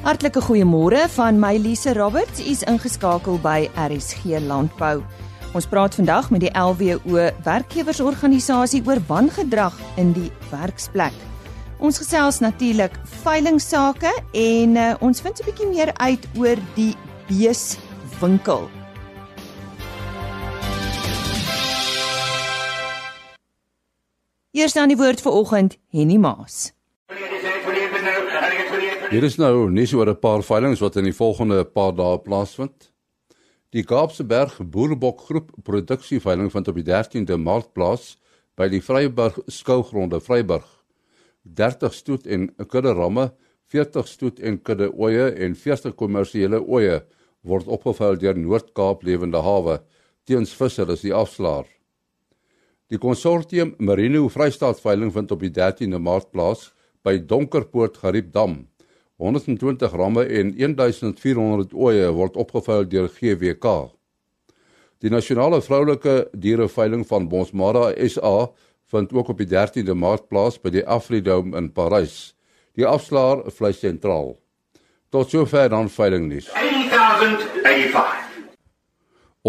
Hartlike goeiemôre van my Lise Roberts. U's ingeskakel by RSG Landbou. Ons praat vandag met die LWO werkgewersorganisasie oor wangedrag in die werksplek. Ons gesels natuurlik veilingssake en uh, ons vind 'n bietjie meer uit oor die beeswinkel. Eers dan die woord vir oggend, Henny Maas. Hier is nou nuus oor 'n paar veilinge wat in die volgende paar dae plaasvind. Die Kaapse Berg Boerebok Groep produksieveiling vind op die 13de Maart plaas by die Vryburg skougronde Vryburg. 30 stoet en 'n kudde ramme, 40 stoet en kudde oeye en 40 kommersiële oeye word opgeveil deur Noord-Kaap Lewende Hawe. Teens visser is die afslaer. Die konsortium Merino Vrystaat veiling vind op die 13de Maart plaas by Donkerpoort Gariepdam. 120 ramme en 1400 oeye word opgevuil deur GWK. Die nasionale vroulike diereveiling van Bonsmara SA vind ook op die 13de Maart plaas by die Afridome in Parys. Die afslaer vlei sentraal. Tot sover dan veiling nuus. 8085.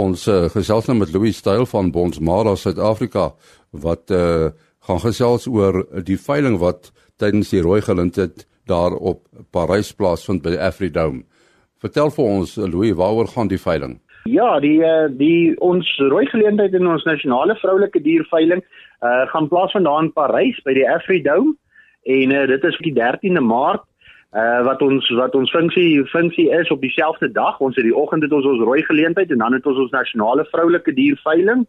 Ons uh, gesels nou met Louis Styl van Bonsmara Suid-Afrika wat uh, gaan gesels oor die veiling wat tydens die rooi gelintheid daar op Parys plaasvind by die Afridome. Vertel vir ons Louis, waaroor gaan die veiling? Ja, die uh, die ons rooi geleentheid in ons nasionale vroulike dierveiling uh, gaan plaasvind daar in Parys by die Afridome en uh, dit is op die 13de Maart uh, wat ons wat ons funksie funksie is op dieselfde dag. Ons het die oggend het ons ons rooi geleentheid en dan het ons ons nasionale vroulike dierveiling.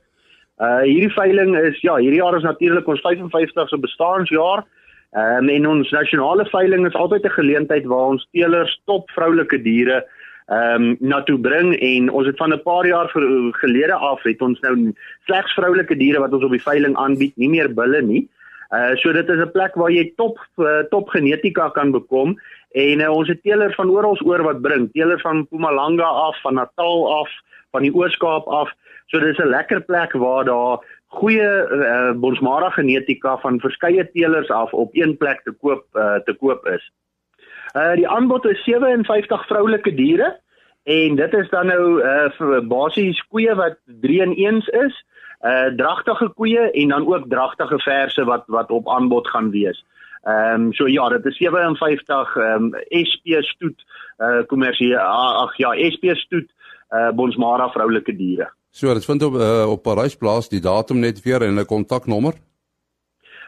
Uh hierdie veiling is ja, hierdie jaar is natuurlik ons 55ste bestaanjaar. Ehm um, en ons nasionale veiling is altyd 'n geleentheid waar ons teelers top vroulike diere ehm um, na toe bring en ons het van 'n paar jaar gelede af het ons nou slegs vroulike diere wat ons op die veiling aanbied, nie meer bulle nie. Uh so dit is 'n plek waar jy top uh, top genetika kan bekom en uh, ons het teelers van oral oor wat bring, teelers van Mpumalanga af, van Natal af, van die Oos-Kaap af. So dis 'n lekker plek waar daar goeie uh, bonsmara genetika van verskeie teelers af op een plek te koop uh, te koop is. Uh die aanbod is 57 vroulike diere en dit is dan nou uh basies koeie wat 3 in 1 is, uh dragtige koeie en dan ook dragtige verse wat wat op aanbod gaan wees. Ehm um, so ja, dit is 57 ehm um, SP stoet uh kommersie ag ja, SP stoet uh bonsmara vroulike diere. So, dit vind op uh, op Parys plaas, die datum net weer en 'n kontaknommer.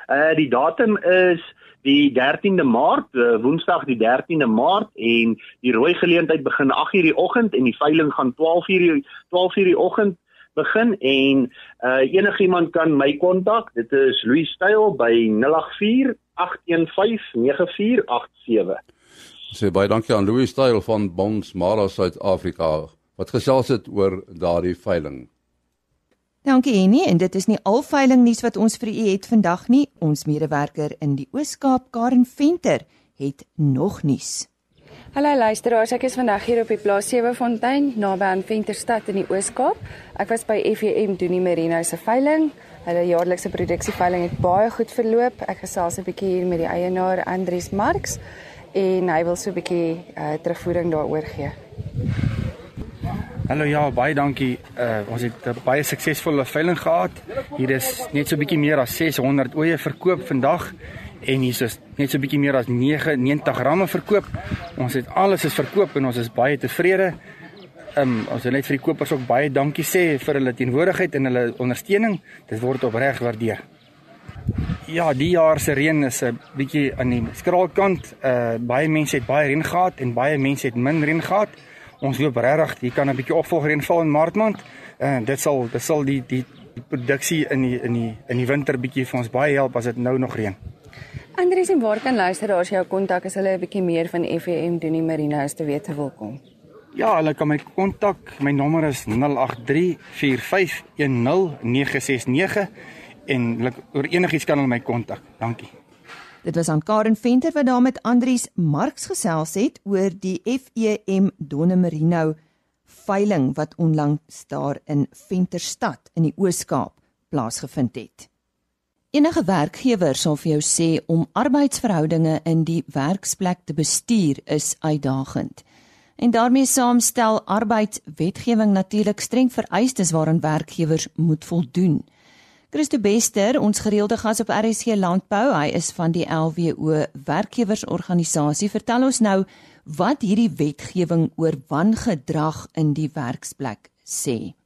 Uh die datum is die 13de Maart, uh, Woensdag die 13de Maart en die rooi geleentheid begin 8:00 die oggend en die veiling gaan 12:00 12:00 die oggend begin en uh enigiemand kan my kontak. Dit is Louis Styl by 084 815 9487. Sê baie dankie aan Louis Styl van Bonds Mara Suid-Afrika wat gesels het oor daardie veiling. Dankie Henny en dit is nie al veiling nuus wat ons vir u het vandag nie. Ons medewerker in die Oos-Kaap, Karen Venter, het nog nuus. Hallo luisteraars, ek is vandag hier op die plaas Sewefontein naby aan Venterstad in die Oos-Kaap. Ek was by FEM doen die Merino se veiling. Hulle jaarlikse produksieveiling het baie goed verloop. Ek gesels 'n bietjie hier met die eienaar Andries Marx en hy wil so 'n bietjie uh, terugvoering daaroor gee. Hallo ja, baie dankie. Uh ons het 'n baie suksesvolle veiling gehad. Hier is net so bietjie meer as 600 oeye verkoop vandag en hier is net so bietjie meer as 99 ramme verkoop. Ons het alles is verkoop en ons is baie tevrede. Um ons wil net vir die kopers ook baie dankie sê vir hulle teenwoordigheid en hulle ondersteuning. Dit word opreg waardeer. Ja, die jaar se reën is 'n bietjie aan die skraalkant. Uh baie mense het baie reën gehad en baie mense het min reën gehad ons hoop regtig hier kan 'n bietjie opvolgreën val in Maart maand en dit sal dit sal die die, produksie in die in die in die winter bietjie vir ons baie help as dit nou nog reën. Andries en waar kan luisteraars jou kontak as hulle 'n bietjie meer van FEM doen die Marina is te weet wil kom? Ja, hulle kan my kontak. My nommer is 0834510969 en oor enigiets kan hulle my kontak. Dankie. Dit was aan Karen Venter wat daar met Andries Marx gesels het oor die FEM Donne Merino veiling wat onlangs daar in Venterstad in die Oos-Kaap plaasgevind het. Enige werkgewer sal vir jou sê om arbeidsverhoudinge in die werksplek te bestuur is uitdagend. En daarmee saamstel arbeidswetgewing natuurlik streng vereistes waaraan werkgewers moet voldoen. Christo Bester, ons gereelde gas op RSC Landbou, hy is van die LWO werkgewersorganisasie. Vertel ons nou wat hierdie wetgewing oor wangedrag in die werksplek sê.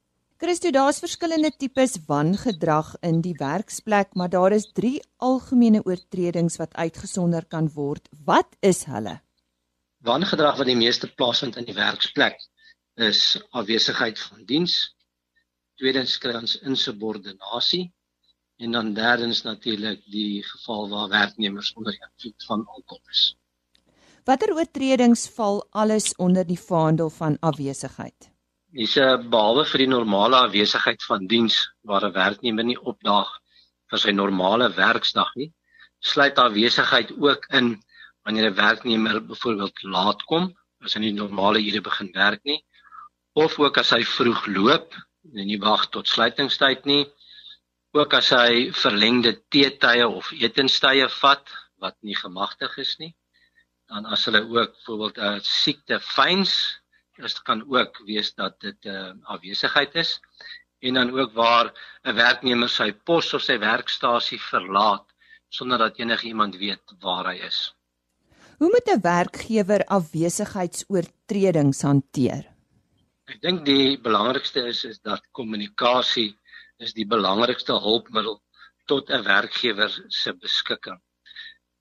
Christo, daar's verskillende tipes wangedrag in die werksplek, maar daar is 3 algemene oortredings wat uitgesonder kan word. Wat is hulle? Wangedrag wat die meeste plaasvind in die werksplek is afwesigheid van diens. Tweedens kry ons insubordinasie en dan derdens natuurlik die geval waar werknemers onder invloed van alkohol is. Watter oortredings val alles onder die vaandel van afwesigheid? Dis 'n behalwe vir die normale afwesigheid van diens waar 'n werknemer nie opdaag vir sy normale werksdag nie, sluit afwesigheid ook in wanneer 'n werknemer byvoorbeeld laat kom, as hy nie normale ure begin werk nie, of ook as hy vroeg loop en nie wag tot sluitingstyd nie, ook as hy verlengde teetye of etenstye vat wat nie gemagtig is nie dan as hulle ook byvoorbeeld 'n uh, siekte fyns is kan ook wees dat dit 'n uh, afwesigheid is en dan ook waar 'n werknemer sy pos of sy werkstasie verlaat sonder dat enigiemand weet waar hy is. Hoe moet 'n werkgewer afwesigheidsoortredings hanteer? Ek dink die belangrikste is is dat kommunikasie is die belangrikste hulpmiddel tot 'n werkgewer se beskikking.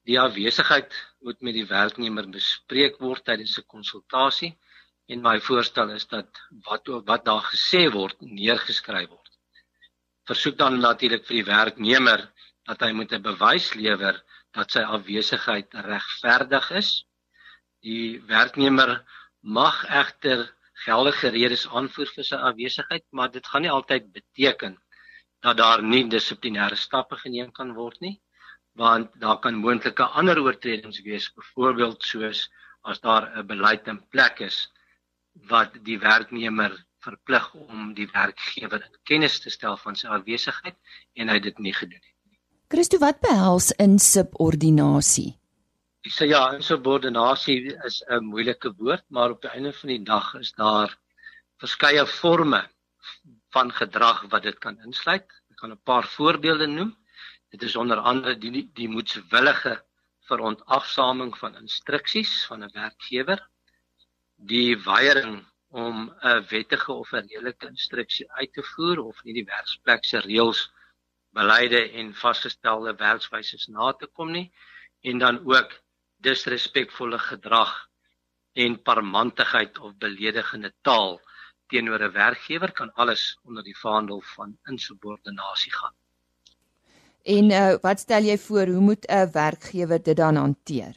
Die afwesigheid moet met die werknemer bespreek word tydens 'n konsultasie en my voorstel is dat wat wat daar gesê word neergeskryf word. Versoek dan natuurlik vir die werknemer dat hy moet 'n bewys lewer dat sy afwesigheid regverdig is. Die werknemer mag egter geldige redes aanvoer vir sy afwesigheid, maar dit gaan nie altyd beteken dat daar nie dissiplinêre stappe geneem kan word nie want daar kan moontlike ander oortredings wees byvoorbeeld soos as daar 'n beleid in plek is wat die werknemer verplig om die werkgewer in kennis te stel van sy afwesigheid en hy dit nie gedoen het nie. Christo wat behels insubordinasie? Ek sê ja, insubordinasie is 'n moeilike woord, maar op die einde van die dag is daar verskeie forme van gedrag wat dit kan insluit. Ek kan 'n paar voorbeelde noem. Dit is onder andere die die moedswillige verontagsaming van instruksies van 'n werkgewer, die weiering om 'n wettige of 'n redelike instruksie uit te voer of nie die werksplek se reëls, beleide en vasgestelde werkswyse na te kom nie en dan ook disrespekvolle gedrag en parmantigheid of beledigende taal teenoor 'n werkgewer kan alles onder die vaandel van insubordinasie gaan. En uh, wat stel jy voor hoe moet 'n werkgewer dit dan hanteer?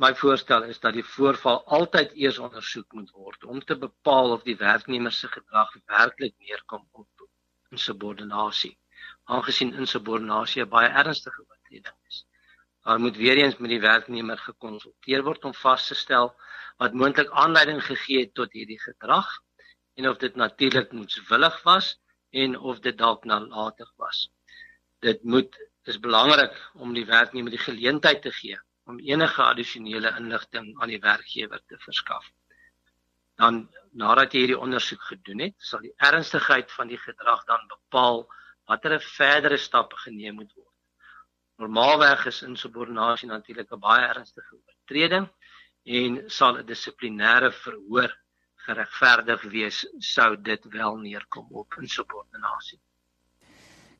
My voorstel is dat die voorval altyd eers ondersoek moet word om te bepaal of die werknemer se gedrag werklik neerkom op insubordinasie. Aangesien insubordinasie 'n baie ernstige oortreding is, daar moet weer eens met die werknemer gekonsulteer word om vas te stel wat moontlik aanleiding gegee het tot hierdie gedrag en of dit natuurlik moetswillig was en of dit dalk nalatig was. Dit moet is belangrik om die werknemer die geleentheid te gee om enige addisionele inligting aan die werkgewer te verskaf. Dan nadat jy hierdie ondersoek gedoen het, sal die ernstigheid van die gedrag dan bepaal watter verdere stappe geneem moet word. Normaalweg is insubordinasie natuurlik 'n baie ernstige oortreding en sal 'n dissiplinêre verhoor geregverdig wees sou dit wel neerkom op insubordinasie.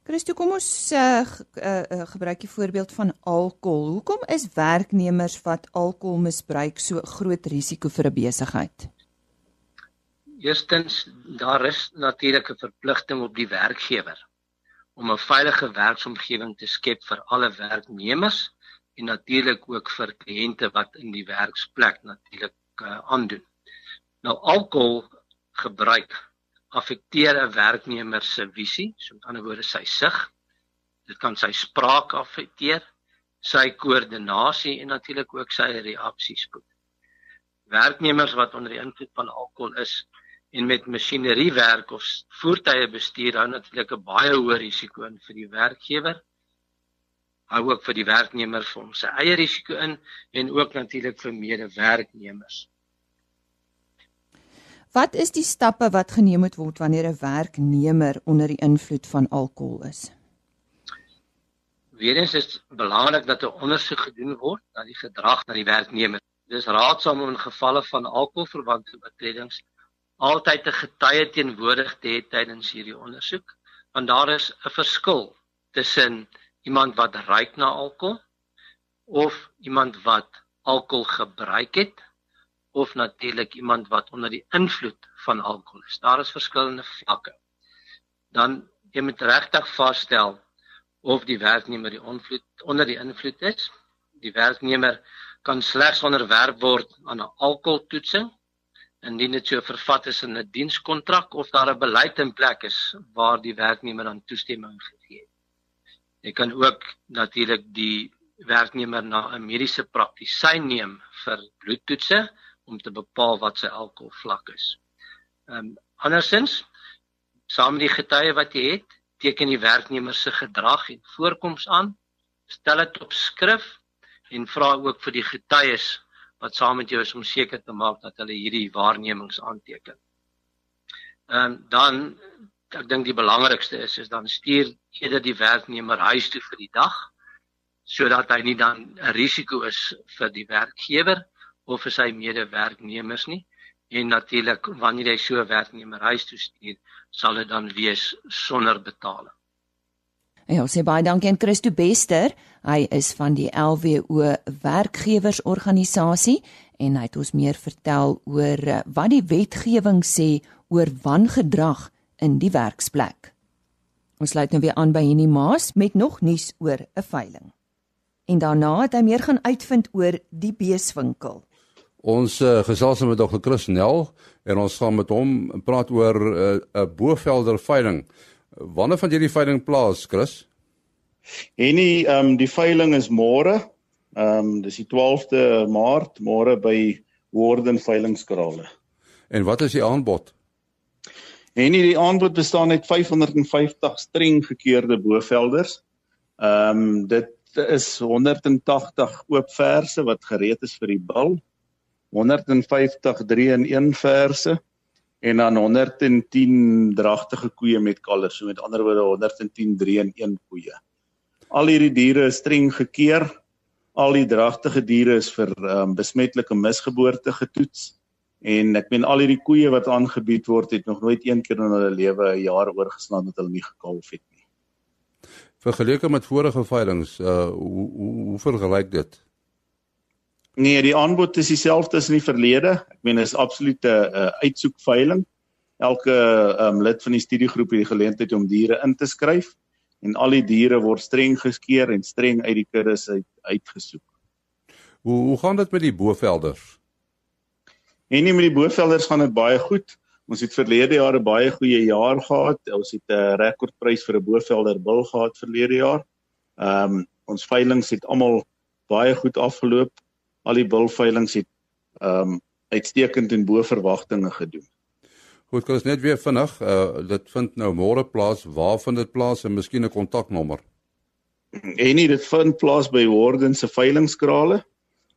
Christo, kom ons uh, uh, uh, gebruik die voorbeeld van alkohol. Hoekom is werknemers wat alkohol misbruik so groot risiko vir 'n besigheid? Eerstens, daar is natuurlik 'n verpligting op die werkgewer om 'n veilige werksomgewing te skep vir alle werknemers en natuurlik ook vir kliënte wat in die werksplek natuurlik uh, aandoen. Nou alkohol gebruik affekteer 'n werknemer se visie, so met ander woorde sy sig. Dit kan sy spraak affekteer, sy koördinasie en natuurlik ook sy reaksiespoed. Werknemers wat onder die invloed van alkohol is en met masjinerie werk of voertuie bestuur hou natuurlik 'n baie hoë risiko in vir die werkgewer hou ook vir die werknemer vir hom sy eie risiko in en ook natuurlik vir medewerknemers. Wat is die stappe wat geneem moet word wanneer 'n werknemer onder die invloed van alkohol is? Weerens is belangrik dat 'n ondersoek gedoen word na die gedrag van die werknemer. Dis raadsaam om in gevalle van alkoholverwante oortredings altyd 'n getuie teenwoordig te hê tydens hierdie ondersoek, want daar is 'n verskil tussen iemand wat ruik na alkohol of iemand wat alkohol gebruik het of natuurlik iemand wat onder die invloed van alkohol is. Daar is verskillende vlakke. Dan jy moet regtig vasstel of die werknemer die invloed onder die invloed is. Die werknemer kan slegs onderwerp word aan 'n alkoholtoetsing indien dit so vervat is in 'n dienskontrak of daar 'n beleid in plek is waar die werknemer dan toestemming gegee het. Jy kan ook natuurlik die werknemer na 'n mediese praktisyn neem vir bloedtoetse om te bepaal wat sy alkoholvlak is. Ehm um, andersins saam met die getuie wat jy het, teken die werknemer se gedrag en voorkoms aan, stel dit op skrif en vra ook vir die getuies wat saam met jou is om seker te maak dat hulle hierdie waarnemings aanteken. Ehm um, dan ek dink die belangrikste is is dan stuur eerder die werknemer huis toe vir die dag sodat hy nie dan 'n risiko is vir die werkgewer of vir sy medewerknemers nie en natuurlik wanneer jy so 'n werknemer huis toe stuur sal dit dan wees sonder betaling. Ja, sê baie dankie aan Christo Bester. Hy is van die LWO werkgewersorganisasie en hy het ons meer vertel oor eh, wat die wetgewing sê oor wangedrag in die werksplek. Ons sluit nou weer aan by Henny Maas met nog nuus oor 'n veiling. En daarna het hy meer gaan uitvind oor die beeswinkel. Ons uh, gesels met Dr. Chris Nel en ons gaan met hom praat oor eh, 'n uh, Bovelder veiling. Wanneer van hierdie veiling plaas, Chris? Henny, ehm um, die veiling is môre. Ehm um, dis die 12de Maart, môre by Warden Veilingskrale. En wat is die aanbod? En hierdie aanbod bestaan uit 550 streng gekeurde bovelders. Ehm um, dit is 180 oop verse wat gereed is vir die bil. 150 3 in 1 verse en dan 110 dragtige koeie met kalvers, so met ander woorde 110 3 in 1 koeie. Al hierdie diere is streng gekeer. Al die dragtige diere is vir ehm um, besmetlike misgeboorte getoets. En ek meen al hierdie koeie wat aangebied word het nog nooit een keer in hulle lewe 'n jaar oorgeslaan dat hulle nie gekalf het nie. Vergeleke met vorige veilinge, uh hoe hoe, hoe vergelyk dit? Nee, die aanbod is dieselfde as in die verlede. Ek meen is absolute 'n uh, uitsoekveiling. Elke um, lid van die studiegroep het die geleentheid om diere in te skryf en al die diere word streng geskeer en streng uit die kuddes uit uitgesoek. Hoe hoe gaan dit met die bovelders? En nie met die bovelders gaan dit baie goed. Ons het verlede jaar 'n baie goeie jaar gehad. Ons het 'n rekordprys vir 'n bovelder bil gehad verlede jaar. Ehm um, ons veilinge het almal baie goed afgeloop. Al die bilveilinge het ehm um, uitstekend en bo verwagtinge gedoen. Goed, kan ons net weer vinnig, uh dit vind nou môre plaas. Waar vind dit plaas en miskien 'n kontaknommer? En nie dit vind plaas by Warden se veilingskrale.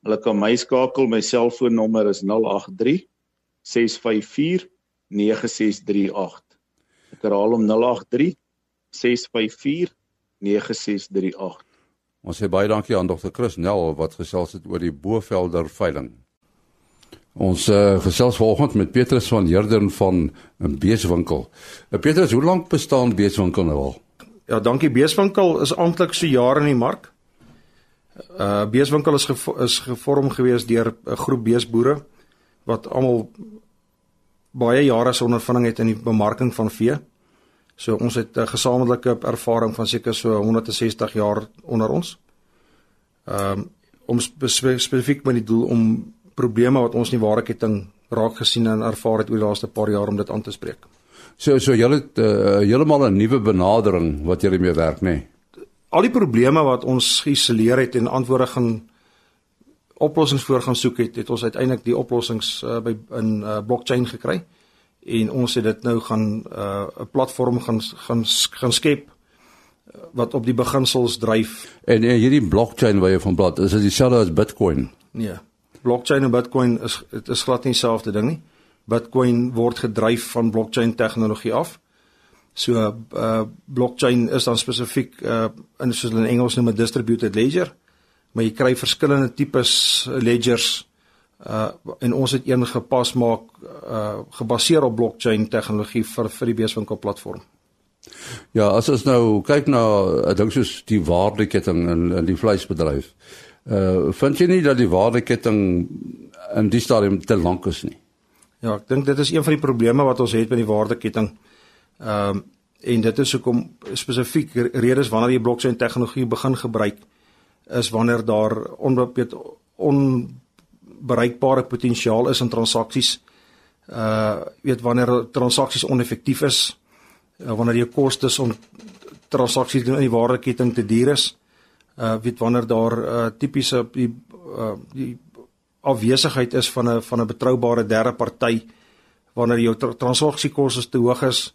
Hulle kan my skakel, my selfoonnommer is 083 654 9638. Ek herhaal hom 083 654 9638. Ons sê baie dankie aan Dr. Chris Nel wat gesels het oor die Bovelder veiling. Ons uh, gesels vanoggend met Petrus van Heerden van 'n beeswinkel. Uh, Petrus, hoe lank bestaan beeswinkel nou al? Ja, dankie. Beeswinkel is amptelik so jare in die mark. Uh beeswinkel is gevo is gevorm gewees deur 'n groep beesboere wat almal baie jare se ondervinding het in die bemarking van vee. So ons het 'n gesamentlike ervaring van seker so 160 jaar onder ons. Ehm um, om spesifiek met die doel om probleme wat ons in die ware ketting raak gesien en ervaar het oor die laaste paar jaar om dit aan te spreek. So so julle het uh, heeltemal 'n nuwe benadering wat julle mee werk, nê? Nee? al die probleme wat ons geïsoleer het en antwoorde gaan oplossings voor gaan soek het, het ons uiteindelik die oplossings uh, by in uh, blockchain gekry en ons het dit nou gaan 'n uh, platform gaan gaan gaan skep wat op die beginsels dryf. En, en hierdie blockchain wat jy van praat, is dit dieselfde as Bitcoin? Nee. Blockchain en Bitcoin is dit is glad nie dieselfde ding nie. Bitcoin word gedryf van blockchain tegnologie af. So uh blockchain is dan spesifiek uh in soos hulle in Engels noem 'n distributed ledger, maar jy kry verskillende tipes ledgers uh en ons het een gepas maak uh gebaseer op blockchain tegnologie vir vir die beeswinkel platform. Ja, as ons nou kyk na 'n ding soos die waardeketting in in die vleisbedryf. Uh vind jy nie dat die waardeketting in die stadium te lank is nie? Ja, ek dink dit is een van die probleme wat ons het met die waardeketting. Ehm um, en dit is hoekom spesifiek redes wanneer jy blockchain tegnologie begin gebruik is wanneer daar onbeperk onbereikbare potensiaal is in transaksies. Uh weet wanneer transaksies oneffektief is, uh, wanneer jou kostes om transaksies doen in die waardeketting te duur is. Uh weet wanneer daar uh tipiese die uh die afwesigheid is van 'n van 'n betroubare derde party wanneer jou tra transaksiekoste te hoog is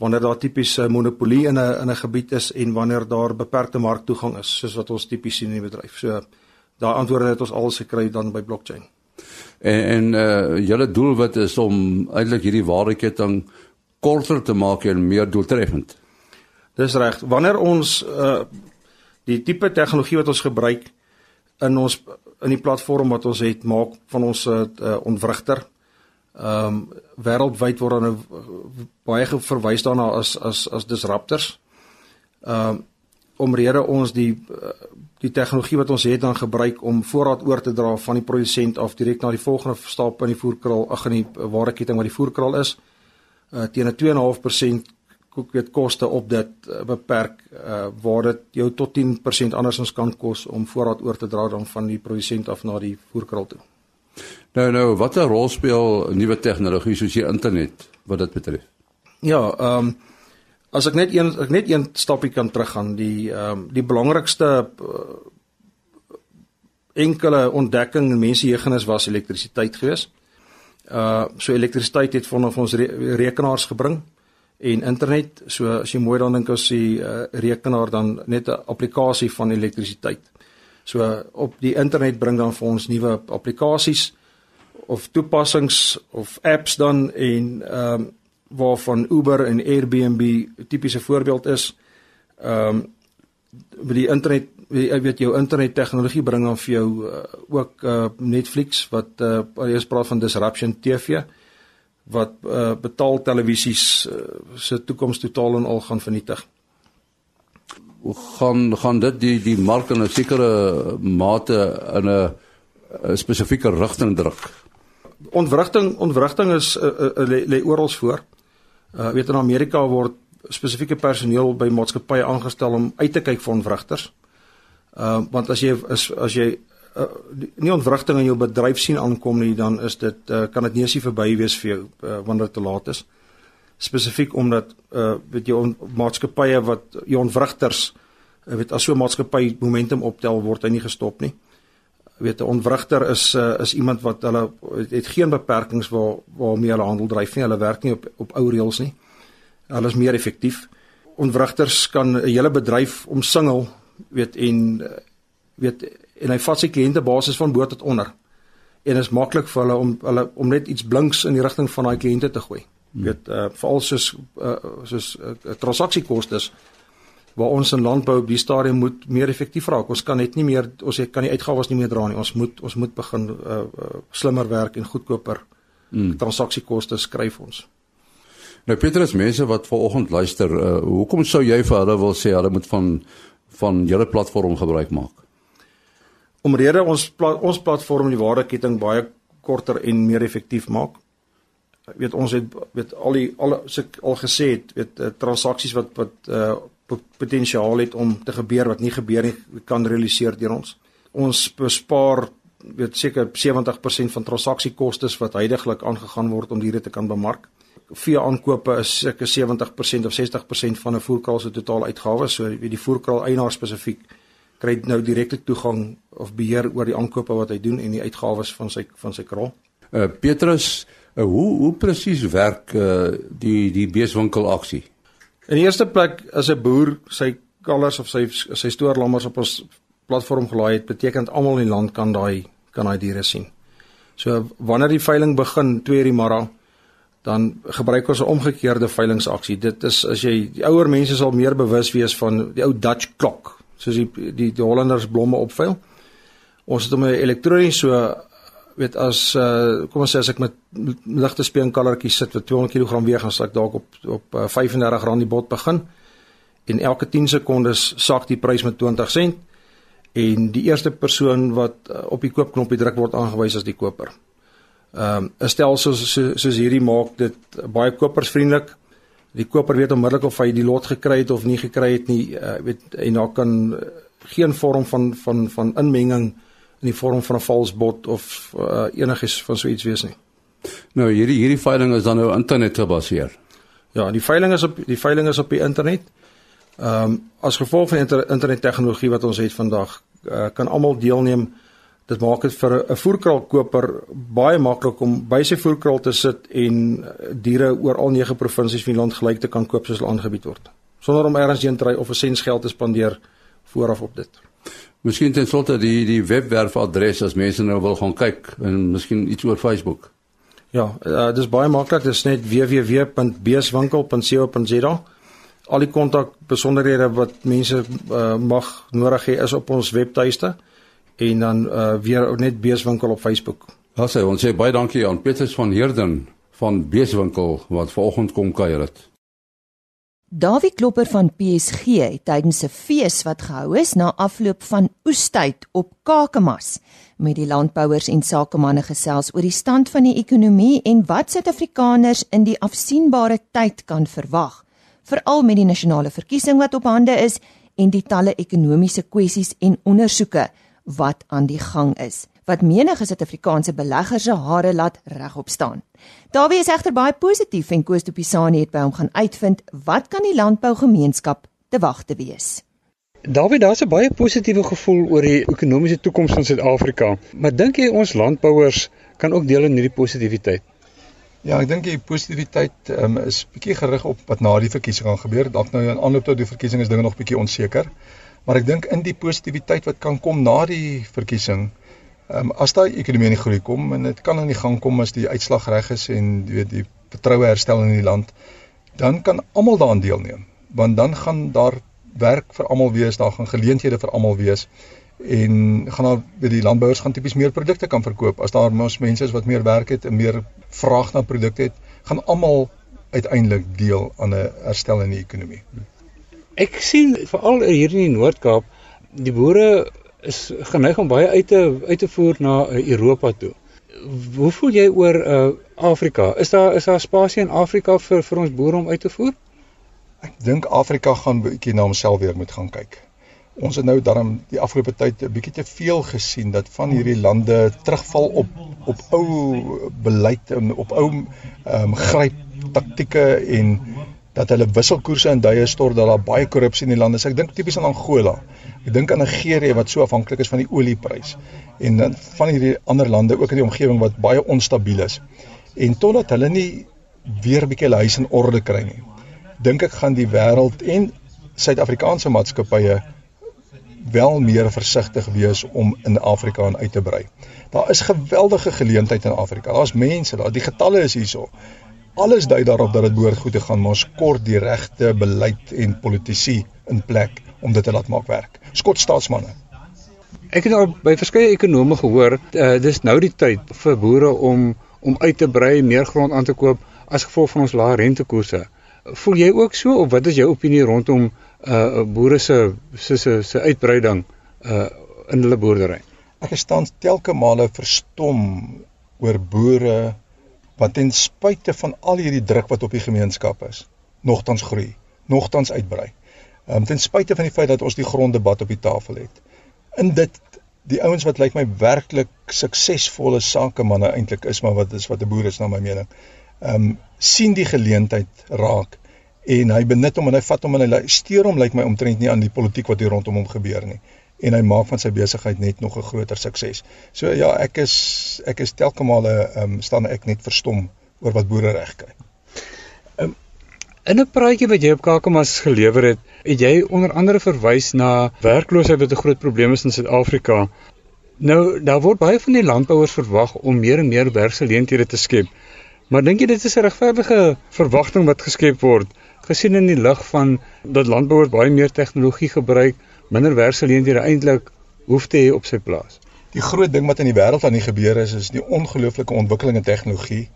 wanneer daar tipiese monopolie in 'n in 'n gebied is en wanneer daar beperkte marktoegang is soos wat ons tipies sien in die bedryf. So daai antwoorde het ons al gekry dan by blockchain. En en uh julle doelwit is om eintlik hierdie waardeketting korter te maak en meer doeltreffend. Dis reg. Wanneer ons uh die tipe tegnologie wat ons gebruik in ons in die platform wat ons het maak van ons uh, ontwrigter. Ehm um, wêreldwyd word dan nou baie verwys daarna as as as disruptors. Ehm um, omrede ons die die tegnologie wat ons het dan gebruik om voorraad oor te dra van die produsent af direk na die volgende stap in die voerkraal, ag in die waardeketting wat die voerkraal is. Uh teen 'n 2.5% koek weet koste op dit uh, beperk uh, waar dit jou tot 10% andersins kan kos om voorraad oor te dra dan van die produsent af na die voerkraal toe. Nou nou, watter rol speel nuwe tegnologie soos die internet wat dit betref? Ja, ehm um, as ek net een ek net een stapie kan teruggaan, die ehm um, die belangrikste uh, enkele ontdekking in mensejeugenis was elektrisiteit geweest. Uh so elektrisiteit het van ons re rekenaars gebring en internet. So as jy mooi dan dink as die uh, rekenaar dan net 'n applikasie van elektrisiteit. So op die internet bring dan vir ons nuwe applikasies of toepassings of apps dan en ehm um, waarvan Uber en Airbnb tipiese voorbeeld is. Ehm um, met die internet ek weet jou internet tegnologie bring dan vir jou uh, ook uh, Netflix wat uh, jy praat van disruption TV. Wat uh, betaal televisies uh, se toekoms totaal en al gaan vernietig. Hoe gaan gaan dit die die mark in 'n sekere mate in 'n spesifieke rigting druk? Ontwrigting ontwrigting is uh, uh, lê oral voor. Uh weet in Amerika word spesifieke personeel by maatskappye aangestel om uit te kyk vir ontwrigters. Uh want as jy as as jy uh, nie ontwrigting in jou bedryf sien aankom nie, dan is dit uh, kan dit nie eens verby wees vir jou uh, wanneer dit te laat is. Spesifiek omdat uh weet jy maatskappye wat jou ontwrigters uh, weet as so 'n maatskappy momentum optel word hy nie gestop nie. Weet 'n ontwrigter is uh, is iemand wat hulle het, het geen beperkings waar waarmee hulle handel dryf nie. Hulle werk nie op op ou reëls nie. Hulle is meer effektief. Ontwrigters kan 'n hele bedryf omsingel weet en weet en hy vat sy kliënte basis van bo tot onder. En dit is maklik vir hulle om hulle om net iets blinks in die rigting van daai kliënte te gooi. Jy weet uh, veral soos uh, soos uh, transaksiekostes waar ons in landbou op die stadium moet meer effektief raak. Ons kan net nie meer ons kan die uitgawes nie meer dra nie. Ons moet ons moet begin uh, uh, slimmer werk en goedkoper mm. transaksiekoste skryf ons. Nou Petrus, mense wat vanoggend luister, uh, hoekom sou jy vir hulle wil sê hulle moet van van julle platform gebruik maak? omrede ons pla ons platform die waardeketting baie korter en meer effektief maak. Ek weet ons het weet al die al se al gesê het weet uh, transaksies wat wat uh, potensiaal het om te gebeur wat nie gebeur nie kan realiseer deur ons. Ons bespaar weet seker 70% van transaksiekoste wat heidaglik aangegaan word om diere te kan bemark. Vee aankope is seker 70% of 60% van 'n voerkraal se totale uitgawes, so weet die voerkraal eienaar spesifiek kry nou direkte toegang of beheer oor die aankope wat hy doen en die uitgawes van sy van sy kraal. Uh Petrus, uh, hoe hoe presies werk uh die die beeswinkel aksie? In die eerste plek as 'n boer sy kalvers of sy sy stoorlammers op ons platform gelaai het, beteken almal in die land kan daai kan daai diere sien. So wanneer die veiling begin 2:00 die môre dan gebruik ons 'n omgekeerde veilingsaksie. Dit is as jy die ouer mense sal meer bewus wees van die ou Dutch klok, soos die die, die Hollanders blomme opveil. Ons het hom elektronies so weet as uh, kom ons sê as ek met ligte speenkalertjies sit wat 200 kg weeg gaan sak dalk op op uh, R35 die bot begin en elke 10 sekondes sak die prys met 20 sent en die eerste persoon wat uh, op die koopknoppie druk word aangewys as die koper. Ehm um, 'n stelsel soos soos hierdie maak dit baie kopersvriendelik. Die koper weet onmiddellik of hy die lot gekry het of nie gekry het nie. Uh, weet en daar kan uh, geen vorm van van van inmenging in die vorm van 'n vals bot of uh, enigiets van so iets wees nie. Nou hierdie hierdie veiling is dan nou internet gebaseer. Ja, die veiling is op die veiling is op die internet. Ehm um, as gevolg van inter, internet tegnologie wat ons het vandag, uh, kan almal deelneem Dit maak dit vir 'n voerkraalkoper baie maklik om by sy voerkraal te sit en eh, diere oor al 9 provinsies van die land gelyk te kan koop soos hulle aangebied word. Sonder om ergens heen te ry of 'n sens geld te spandeer vooraf op dit. Miskien ten slotte die die webwerfadres as mense nou wil gaan kyk en miskien iets oor Facebook. Ja, uh, dis baie maklik, dis net www.beeswinkel.co.za. Al die kontak besonderhede wat mense uh, mag nodig hê is op ons webtuiste en dan uh, weer net Beeswinkel op Facebook. Ja, sê ons sê baie dankie aan Petrus van Heerden van Beeswinkel wat vanoggend kom kuier het. Dawie Klopper van PSG het tydens 'n fees wat gehou is na afloop van oestyd op Kakamas met die landbouers en sakemanne gesels oor die stand van die ekonomie en wat Suid-Afrikaners in die afsienbare tyd kan verwag, veral met die nasionale verkiesing wat op hande is en die talle ekonomiese kwessies en ondersoeke wat aan die gang is wat menige Suid-Afrikaanse beleggers se hare laat regop staan. Dawie is egter baie positief en Koos de Pisani het by hom gaan uitvind wat kan die landbougemeenskap te wag te wees. Dawie, daar's 'n baie positiewe gevoel oor die ekonomiese toekoms van Suid-Afrika, maar dink jy ons landbouers kan ook deel in hierdie positiwiteit? Ja, ek dink die positiwiteit um, is bietjie gerig op wat na die verkiesing gaan gebeur. Dalk nou in aanloop tot die verkiesing is dinge nog bietjie onseker. Maar ek dink in die positiwiteit wat kan kom na die verkiesing, ehm um, as daai ekonomie in groei kom en dit kan aan die gang kom as die uitslag reg is en jy weet die vertroue herstel in die land, dan kan almal daaraan deelneem. Want dan gaan daar werk vir almal wees, daar gaan geleenthede vir almal wees en gaan daar weet die landbouers gaan tipies meer produkte kan verkoop as daar mos mense is wat meer werk het en meer vraag na produkte het, gaan almal uiteindelik deel aan 'n herstel in die ekonomie. Ek sien veral hier in die Noord-Kaap, die boere is geneig om baie uit te uit te voer na uh, Europa toe. Hoe voel jy oor uh, Afrika? Is daar is daar spasie in Afrika vir vir ons boere om uit te voer? Ek dink Afrika gaan 'n bietjie na homself weer moet gaan kyk. Ons het nou daarom die afgelope tyd 'n bietjie te veel gesien dat van hierdie lande terugval op op ou beleid en op ou ehm um, gryp taktieke en dat hulle wisselkoerse in duie stort dat daar baie korrupsie in die land is. Ek dink tipies aan Angola. Ek dink aan Nigerië wat so afhanklik is van die olieprys en dan van hierdie ander lande ook in die omgewing wat baie onstabiel is. En totdat hulle nie weer 'n bietjie hulle huis in orde kry nie, dink ek gaan die wêreld en Suid-Afrikaanse maatskappye wel meer versigtig wees om in Afrika aan uit te brei. Daar is geweldige geleenthede in Afrika. Daar's mense, daar die getalle is hierso alles dui daarop dat dit behoort goed te gaan, maar ons kort die regte beleid en politici in plek om dit te laat maak werk. Skot staatsmanne. Ek het al by verskeie ekonome gehoor, uh, dis nou die tyd vir boere om om uit te brei, meer grond aan te koop as gevolg van ons lae rentekoerse. Voel jy ook so of wat is jou opinie rondom uh boere se se se se uitbreiding uh in hulle boerdery? Ek staan telke male verstom oor boere wat ten spyte van al hierdie druk wat op die gemeenskap is, nogtans groei, nogtans uitbrei. Ehm um, ten spyte van die feit dat ons die gronddebat op die tafel het. In dit die ouens wat lyk my werklik suksesvolle sakemanne eintlik is, maar wat is wat 'n boer is na my mening. Ehm um, sien die geleentheid raak en hy benut hom en hy vat hom en hy steur hom lyk my omtrent nie aan die politiek wat hier rondom hom gebeur nie en hy maak van sy besigheid net nog 'n groter sukses. So ja, ek is ek is telke male ehm um, staan ek net verstom oor wat boere reg kry. Um, in 'n praatjie wat jy op Kakamas gelewer het, Het jy onder andere verwys na werkloosheid wat 'n groot probleem is in Suid-Afrika. Nou, daar word baie van die landbouers verwag om meer en meer werksgeleenthede te skep. Maar dink jy dit is 'n regverdige verwagting wat geskep word, gesien in die lig van dat landbouers baie meer tegnologie gebruik, minder werksgeleenthede eintlik hoef te hê op sy plaas? Die groot ding wat in die wêreld aan die gebeur is, is die ongelooflike ontwikkeling in tegnologie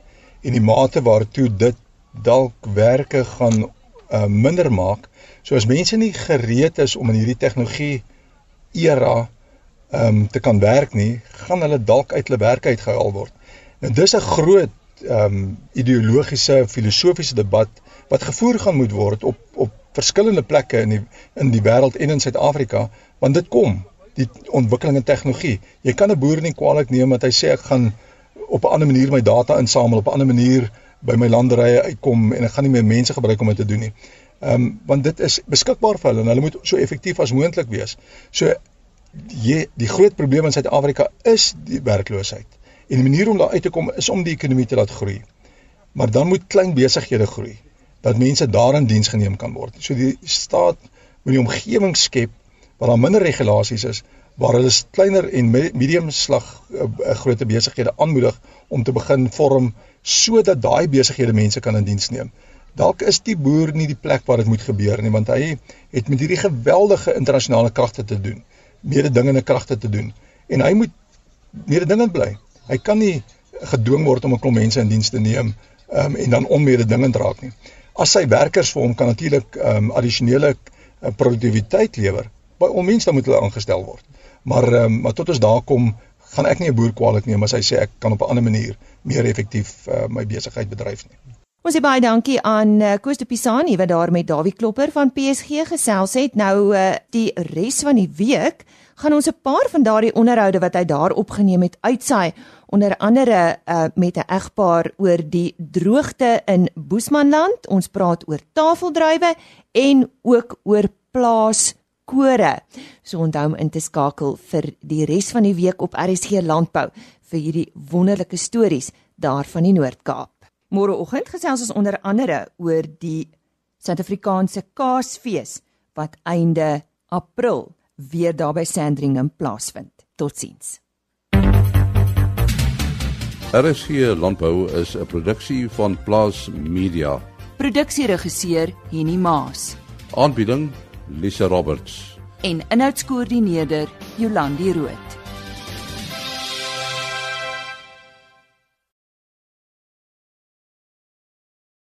en die mate waartoe dit dalk werke gaan uh, minder maak. So as mense nie gereed is om in hierdie tegnologie era ehm um, te kan werk nie, gaan hulle dalk uit hulle werk uitgehaal word. Nou dis 'n groot ehm um, ideologiese filosofiese debat wat gevoer gaan moet word op op verskillende plekke in die in die wêreld en in Suid-Afrika, want dit kom die ontwikkeling in tegnologie. Jy kan 'n boer nie kwaliek neem wat hy sê ek gaan op 'n ander manier my data insamel, op 'n ander manier by my landerye uitkom en ek gaan nie meer mense gebruik om dit te doen nie. Ehm um, want dit is beskikbaar vir hulle en hulle moet so effektief as moontlik wees. So jy die groot probleem in Suid-Afrika is die werkloosheid. En die manier om daar uit te kom is om die ekonomie te laat groei. Maar dan moet klein besighede groei dat mense daarin diens geneem kan word. So die staat moet die omgewing skep waar daar minder regulasies is, waar hulle kleiner en medium slag uh, groot besighede aanmoedig om te begin vorm sodat daai besighede mense kan in diens neem. Dalk is die boer nie die plek waar dit moet gebeur nie, want hy het met hierdie geweldige internasionale kragte te doen, mededingende kragte te doen en hy moet mededingend bly. Hy kan nie gedwing word om 'n klomp mense in diens te neem um, en dan onmededingend raak nie. As sy werkers vir hom kan natuurlik um, addisionele uh, produktiwiteit lewer, by onmens dan moet hulle aangestel word. Maar um, maar tot ons daar kom, gaan ek nie 'n boer kwaliek neem as hy sê ek kan op 'n ander manier meer effektief uh, my besigheid bedryf nie. Ons sê baie dankie aan uh, Koos de Pisani wat daar met Dawie Klopper van PSG gesels het. Nou uh, die res van die week gaan ons 'n paar van daardie onderhoude wat hy daar opgeneem het uitsaai onder andere uh, met 'n egpaar oor die droogte in Boesmanland. Ons praat oor tafeldruiwe en ook oor plaas kore. So onthou om in te skakel vir die res van die week op RSG Landbou vir hierdie wonderlike stories daar van die Noord-Kaap. Môreoggend gesels ons onder andere oor die Suid-Afrikaanse Kaasfees wat einde April weer daar by Sandringham plaasvind. Totsiens. RSG Landbou is 'n produksie van Plaas Media. Produksieregisseur Henny Maas. Aanbieding Lisa Roberts en inhoudskoördineerder Jolandi Root.